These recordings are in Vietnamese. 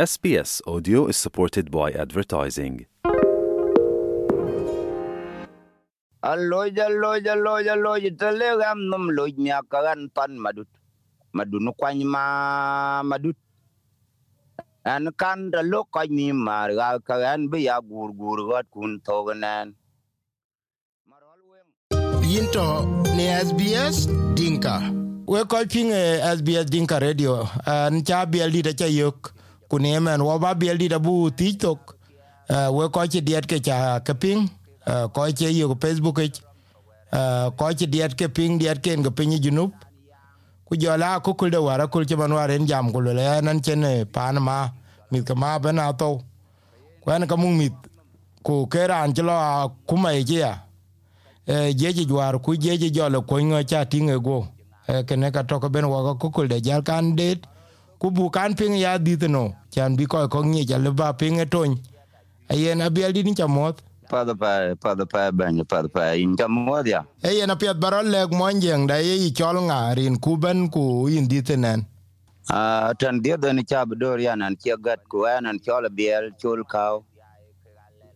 SBS Audio is supported by advertising. Aloy aloy aloy aloy telegam num loy nya kagan pan madut. Madun kwany ma madut. An kan da lo ko ni mar ga kagan be ya gur gur got kun toganan yinto ni SBS Dinka. We ko ping eh, SBS Dinka Radio. An cha BLD da cha yok kuni men wo ba biel BLD da bu TikTok uh, we ko chi diet ke cha ke ping. Uh, ko che yo Facebook ke uh, ko chi diet ke ping diet ke ke ping e junub ku jola ku kul de wara kul che man waren jam ku le nan chen pan ma. Mit ka ma bena to. Kwen ka mung mit. Ku keran ku kuma ye ya. Eh, je jeje war ku je jeje jolo ko ngo cha tinge go. Eh, Kene ka to ko ben wa ko kul de jal kan det. Ku bu kan ping ya dit no chan bi ko ko ngi jal ba ping e ton ayen abiel di ni chamot pada pa pada pa ban pada pa in jamod ya. Ayen apiat barol leg monjeng da ye chol nga rin ku ben ku in ditenen a tan dia da ni chab dor ya nan che gat ku anan chol biel chul kaw.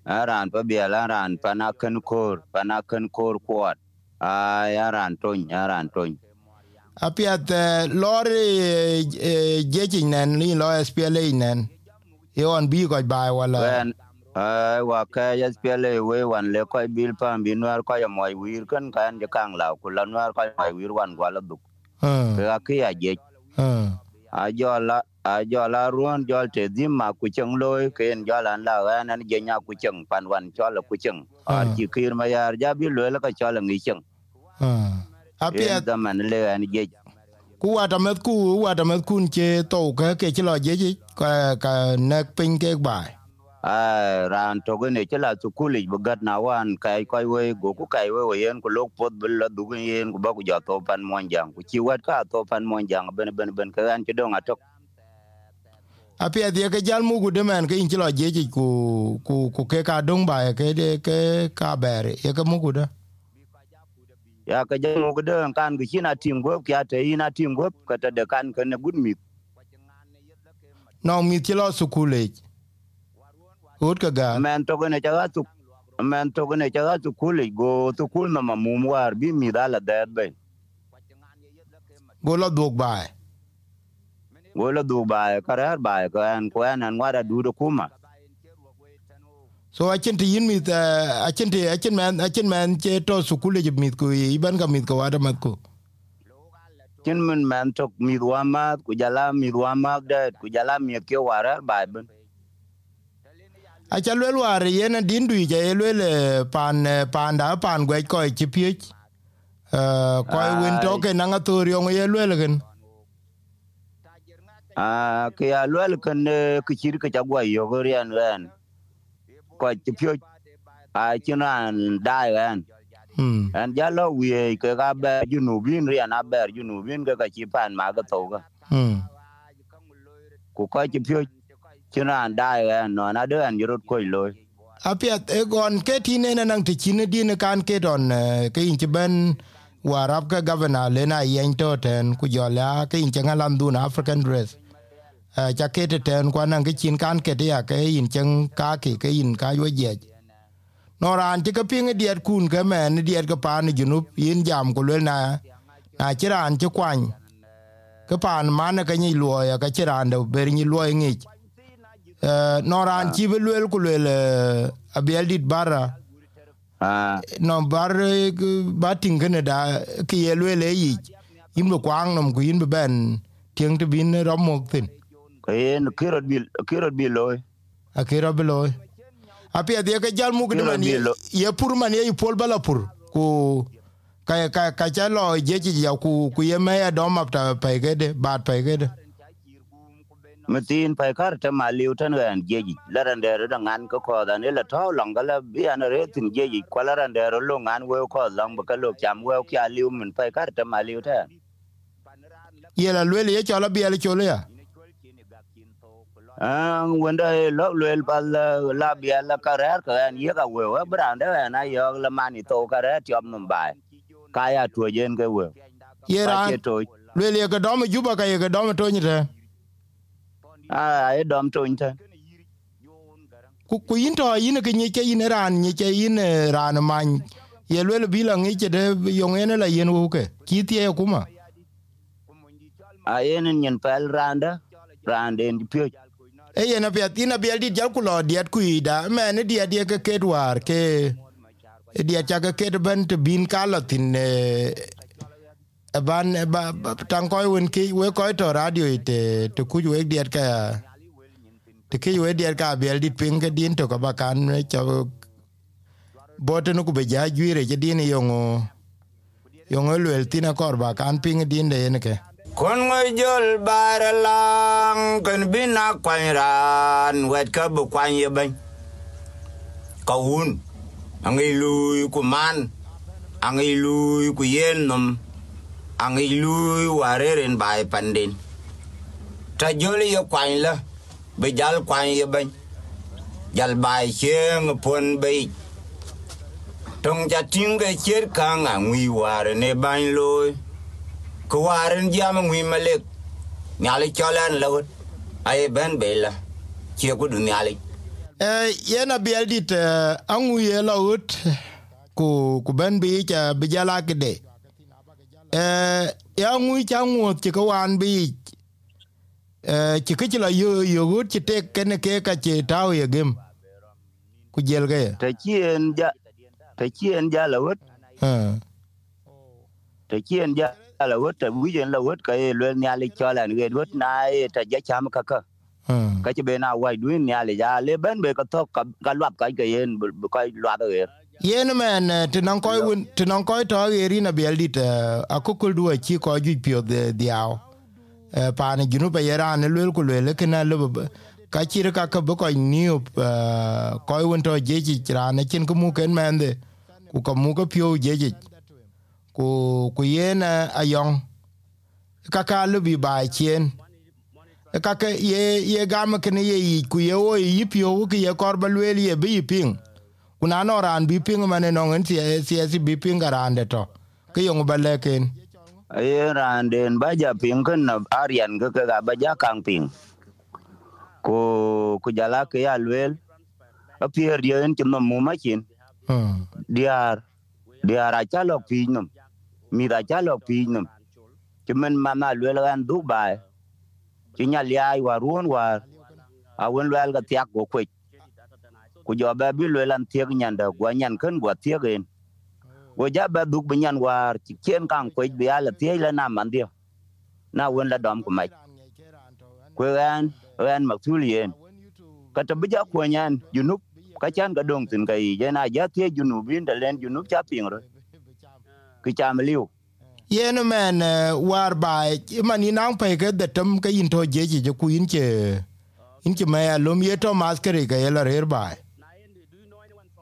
Aran pa biel aran pa na kan kor pa na kan kor kwat a aran ton aran ton apiat lor jeje nen ni lo SPLA nen. Yon bi ko bai wala. Ai wa ka spele we wan le ko bil pa bi nwar ko ya moy wir kan kan je kang la ku la nwar ko moy wir wan gwa la duk. Ka ki ya je a jo la a jo la ruon jo te dim ma ku cheng loy ken jo lan la wa nan je nya ku cheng pan wan cho la ku cheng. A Hmm. ji kir ma yar ja bi lo la ka cho la ngi cheng hmm en apiat da man le an je ku wata met ku wata met kun che to ka ke chlo jeje ka ka nek pin ke bai a ran to ge ne chela su kuli bu gat na wan kai ko we go ku kai we we yen ku lok pot bu la du ge yen ku ba ku jo to pan mon jang ku chi wat ka to pan mon jang ben ben ben ka an chi dong a to apia dia ke jal mu gude men ke inchilo jeje ku ku ku ke ka dong bai ke de ke ka ber ye ke mu gude ya ka je mu ge kan na tim go kya te ina tim go ka ta de kan ka ne gud mi no mi chilo sukule ut ka ga men to ne cha tu men to ne tu kuli go tu kul na ma mum war bi mi da la de be go lo dog bai go la du ba ka ra ba ka an ko an an wa da du do kuma so achin ti yin mi achin ti achin man achin man che to sukule je mi ku iban ka mi ko wada mat ku. Kin min men to mi wa ma ku jala mi wa ma de ku jala mi ke wa ra ba ben acha lwel war yen din du je lwel pan pan da pan gwe ko chi pie ko win to ke na ngatur yo ye lwel gen. A ke ya lwel ne ke chir ke chagwa yo go rian ran ko ti pyo a chinan dai ran hmm an jalo wi ke ga be junu bin rian a ber junu bin ke ka chi pan ma ga to ga hmm ku ko ti pyo chinan dai ran no na de an yoro ko loy apiat e gon ke tine na nang te chine din kan ke don ke in ben warap ka governor le na yen to ten ku jola ke in ngalam dun african dress cha ke te ten kwa nang kichin kan ke te ya ke yin chen ka ke ke yin ka yo je no ran ti ka pinge diet kun ke men diet ka pan junup yin jam ku le na na chiran ti kwan ke pan man ke ni lo ya ka ran do ber ni lo ni no ran ti be le ku le abiel dit bara no bar k- ba ting kene da ke ye le yi yim lo kwang nom ku yin be ben tieng te bin ro mok tin ke en kirot bil kirot bil loy a ke ro beloy a pe de ke jal mu Kiro man ye pur man ye pol bala pur ku ka ka ka cha lo je ji ya ku ku ye me ya dom ap ta pe ke de bat pe ke de matin pai kar ta maliu tan ran jeji laran der da ngan ko ko da ne la to long ga la bi an re tin jeji ko laran der lo ngan we ko long ba ka lo cham we kya liu min pai kar ta maliu ta ye la luel ye cha la bi le chole ya ang wanda lo lo pa la la bi la ka ra ka an ye ka we wa bran da na yo la mani to ka ra chom mum bai ka ya to jen ke we ye to luel ye ke dom juba ka ye ke dom to ni te a e dom to inten ku ku yin to yin ke ni ke yin ran ni ke yin ran man ye le bi la ngi ke de yong ene la yen wo ke ki tie kuma a yen nyen pel randa rande ndi pyo e ye na pia tina bi di jal ku lo diet ku ida me ne dia dia ke ke war ke. Diet dia cha ke ke ben te bin ka la tin e ban e ba tan tang ko wen ki we ko to radio ite to ku we diet ka te ki we diet ka bi di ping ke din to ka ba kan ne cha bote nu ku be ja juire je din yongo. Yongo lwel tina kor ba kan ping din de ne ke kon ngoy jol bare lang ken bina kwany ran wet ka bu kwany ye ben ka un angi lui ku man angi lui ku yen num angi lui wareren bai pandin ta joli ye kwany la be jal kwany ye ben jal bai cheng pon be tong ja tinga cher kanga ngwi ware ne ban loy ko waren jam ngwi malek nyali cholan lawut ay ben bela che ku du nyali Eh, yena biel dit uh, angu ye la ut ku ku ben bi cha bijala kide eh ya ngu cha ngu ti ko wan bi. Eh ti ke la yo yo gut ti te ken ke ka ti taw ye gem. Ku jel ga ta chien ja ta chien ja lawut eh ta chien ja lawut ta wijen lawut ka ye lwen nyali cholan ge wut na ye ta ja cham ka ka ka che be na wai duin nyali ja le ben be ka to ka ka lwap ka ke yen ka lwap ge yen men ti nan koy won ti nan koy to ye ri na biel dit a ku kul du chi ko ju pio de diaw eh pa ne ginu ba yera ne lel ku le ke na le ka chi ka ka bu ko ni ko won to je ji ra ne chin ku mu ken men de ku ka mu ko pio je ji ku ku yen a yong. Ka ka lu bi ba chen ka ka ye ye gam ke ne ye ku ye o yi pio ku ye kor ba lel ye bi ping. Kuna no ran bi ping mane no ngen si si si bi ping garande to ke yong ba leken ay ran den ba ja ping kan na arian ga ka ba ja kang ping. Ko ku jala ke ya lwel a pier yen ti no mu ma chin diar diar a chalo pi num mi ga cha lo pi num. Ti men mama lwel gan du bai e. ti nya liai wa ruon wa. A wen lwel ga tiak go kwe ku jo ba bi lwel an tiek nyanda gwa nyan kan gwa tiek en. Go ja ba duk bi nyan war ti ken kang kwe bi ala tiek la na man dio na wen la dom ku mai kwe anh, gan mak tul yen. Ka ta bi ja ko nyan junub ka chan ga dong tin ga yi. Je na ja tie junubin da len junub cha ping ro ki cham liu yen men eh, war bai man ni nang pe ke de tem ke in to je je ku in che in che me lum ye to mas kere ke yela rer bai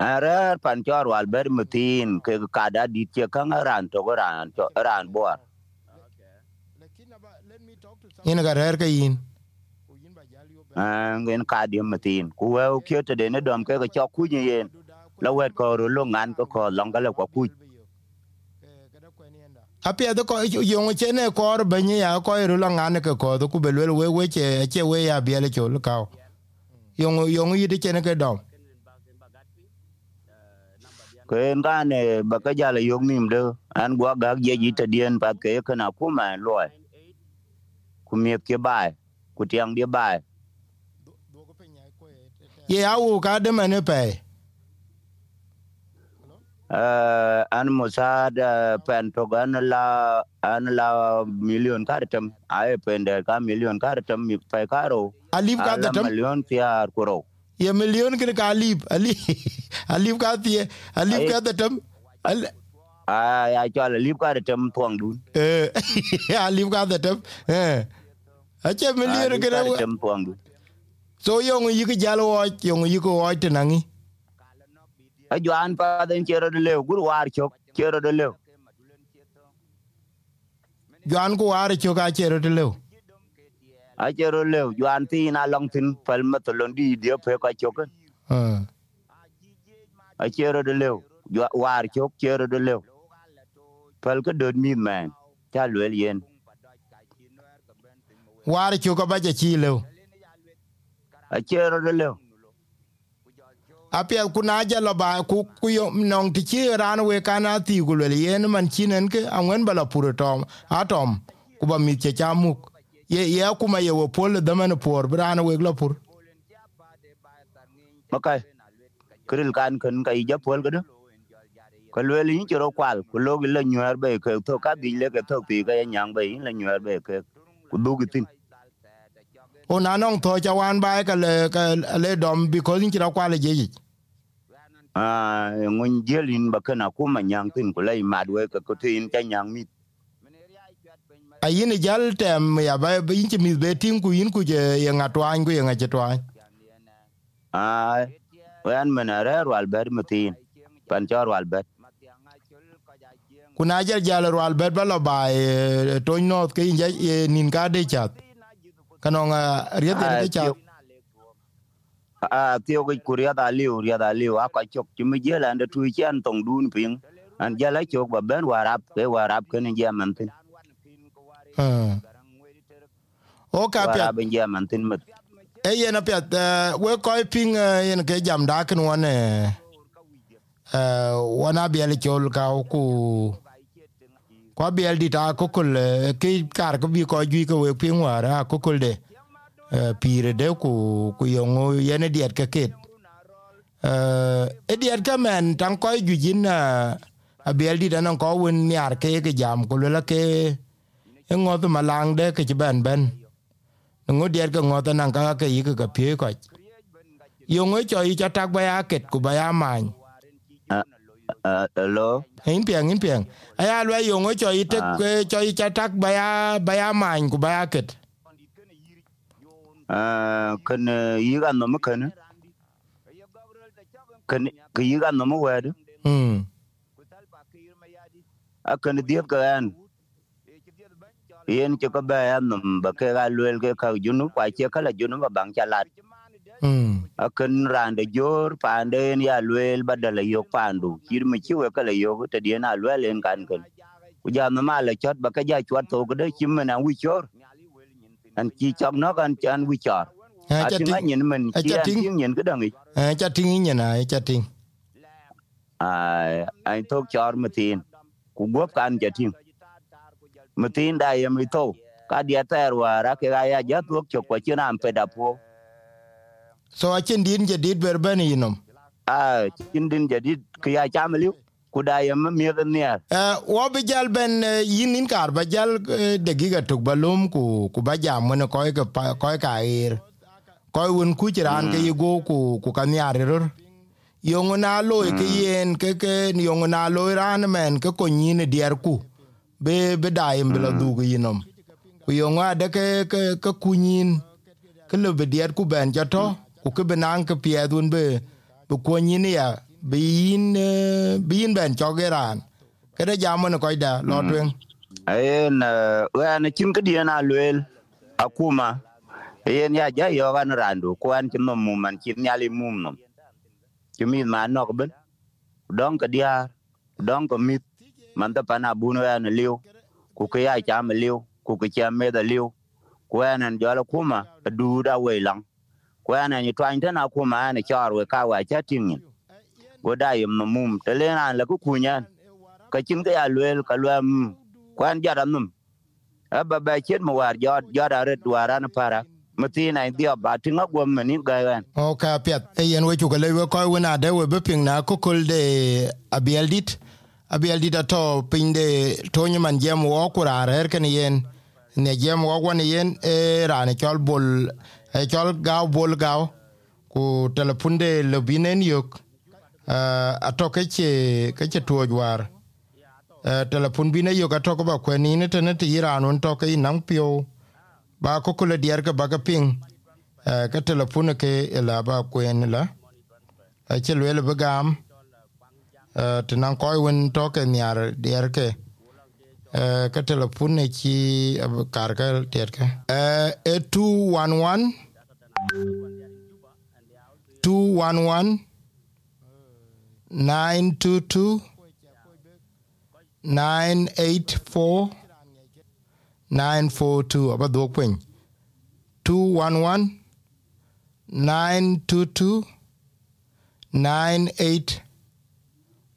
Arar pan chor wal ber mutin ke kada di che kang ran to ran to ran bor in ga rer ke in ngen kadi mutin ku we ke te de ne dom ke ke ku yen la wet ko ru lu ngan ko ko long ga le ko ku apia de ko yong che ne kor be ni ya ko ru la ngane ke ko ku be le we we che che we ya bi le cho lu ka yong yong yi de che ne ke dom. Ko en ga ne ba ka ja le yong nim de an gwa ga ye ji te dien pa ke ka na ku ma lo ku mi ke bai ku tiang di bai. Ye awu ka de me ne pe uh, an musad uh, pen to gan la an la million kartam ay pende ka million kartam mi pe karo alip ka de ala tem million tiar kuro ye million ke ka alip ali alip ka tie alip ka tem Al- ay ay chala lip kartam tuang dun eh alip ka de tem eh ache million ke na kartam tuang dun so yong yi ke jalo yong yi ko wo te nangi a juan pa den chero de lew gur war chok chero de lew Joan ku are cho ka chero te lew a chero lew juan ti na long tin pal ma to lon di dia pe ka chok. A chero de lew war chok chero de lew pal ka dod mi man cha lwel yen. War cho ka ba je chi lew achero de le apia kuna ja lo ba, ku ku yo nong ti chi ran we kana ti ku le yen man chinen ke angwen bala pur tom atom ku ba mi che chamuk ye ye kuma ye wo pol de man por bran we lo pur. Makai kiril kan kan kai ja pol gado ko le li chero kwal ku lo gi le nywer be ke to ka bi le ke to ti ka nyang be le nywer be ke ku du gi tin o na nong to cha wan ba ka le ka le dom bi ko ni ra kwa le je ji à ngun jelin ba kana kuma nyang tin ku lai madwe ka ko tin cha nyang mit a yin jal tem ya ba bi yin chi mi be tim ku yin ku je ye ngatwan ku ye ngatwan à wan mena re wal ber mutin pan chor wal ber kuna jal jal ro al bet balo ba to no ke nin ka de chat kanong riet de chat à tiêu cái kuria da liu ria da liu a ka chok chimi jela nda tu chen tong dun ping an jala chok ba ben warap ke warap ke ni jaman tin. Hmm. o ka pya warap jaman tin mit e yen pya we ko ping yen ke jam da kan one eh wana bi el chol ka ku kwa bi di ta kokol ke kar ko bi ko ju ko we pin wara kokol de pire de ku ku yongo yene diet ka ket e diet ka men tan ko ju jin a bi di da nan ko won nyar ke ke jam ko le ke ngo ngot malang de ke ben ben ngo diet ka ngot nan ka ke yi ka pie ko yongo cho yi cha tak ba ya ket ku ba ya man à lo in piang in piang aya lo yo ngo cho yi te cho yi cha tak ba ya ba ya man ku ba ya ket. À kan yi ga no kan kan ke yi ga no mo wa de hmm. A kan diet ka an yen che ka ba an no ba ke ga luel ke ka junu kwa che kala junu ba bang chalat hmm akan rande jor pande en ya luel badala yok pandu kir mi chiwe kala yok te dien a luel en kan kan ku ja no mala chot ba ka ja chwat to ko de chim na wi chor an chi chok no kan chan wi chor a a cha ti ting ngan men a chi cha an ting nyen ka dang a cha ting in na a cha ting. Ai ai tok chor matin ku gop kan ja ting. Matin da yem to ka dia ter wara ke ga ya ja tok chok kwa chi ram pe da po so a chen din je dit ber ben yinom a chin din jadi ke ya cham liu? Ku da yem mi da ne eh wo bi jal ben eh, yin in kar ba jal eh, de giga tuk balum ku ku ba jam ne ko ke pa- ko ka ir ko un ku jiran ke yigo ku ku kan yar rur yongo na lo ke yen ke ke yongo na lo ran men ke ko nyin dier ku. Be be daim bela du ku yinom ku yongo ade ke ke ku nyin. Ke le be dier ku ben jato ku ke benang ke pie dun be be ko nyin ya be yin eh, be yin ben chogeran ke de jamon ko da lo twen ayen wen chin ka dien a luel akuma yen ya ja yo gan randu kwan chin no mum chin nyali mum no chimi ma nok ben. Dong ka dia dong ko mit. Man ta pana bunu ya na liu. Ku ka ya cha ma liu ku ka cha me da liu. Kwan an jo la kuma du da we lang kwana ni twan ta na kuma ni char we ka wa cha tingin. Go da yim no mum te le na la ku kunya. Ka kin ga ya lwel, ka lwam kwan ja da num abba ba chen mo war jot jot are dwara na para. Matina ndio ba tinga gom ni ga gan o ka pet e yen we chu ke le we ko wona de we be ping na ko kol de abeldit abeldit ato pin de tonyo man jam wo kura her ken yen. Ne jam wo wan yen e rane chol bol e chol gaw bol gaw ku telepunde le binen yok. Uh, ato ke che ke che tuoj war uh, telepun bine yok ato ko ba kweni ne tene ti iran un to ke nang pio. Ba ko kule dier ke ba ke ping. Uh, ke telepun ke la ba kwen la. A che le be gam. Uh, tenan ko wen to ke nyar dier ke uh, ke telepun ne chi uh, kar ke dier ke uh, e 211 211 922 984 942 aba dok piny 211 922 98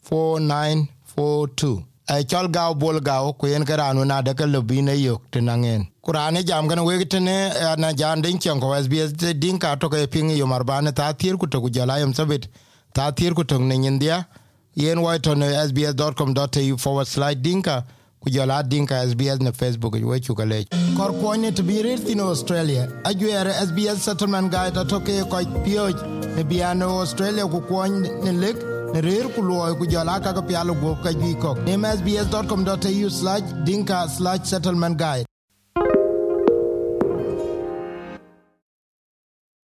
4942 ai chol gao bol gao ku yen karanu na de ka lobi yok tinangen kurane jam gan wegi tene na jan din chen ko sbs de din ka to ke ping yo marbane ta tir ku to ku jala yam sabit. Ta tir ku to ne india yen wa to ne sbs.com.au forward slide dinka ku jala dinka sbs na facebook we chu kale kor ko ne to bi rit no australia. Ajuere sbs settlement guide to ke ko pio ne biano australia ku ko ne lek ne rir ku lo ku jala ka ka pialo go ka gi ko ne sbs.com.au/dinka/settlement guide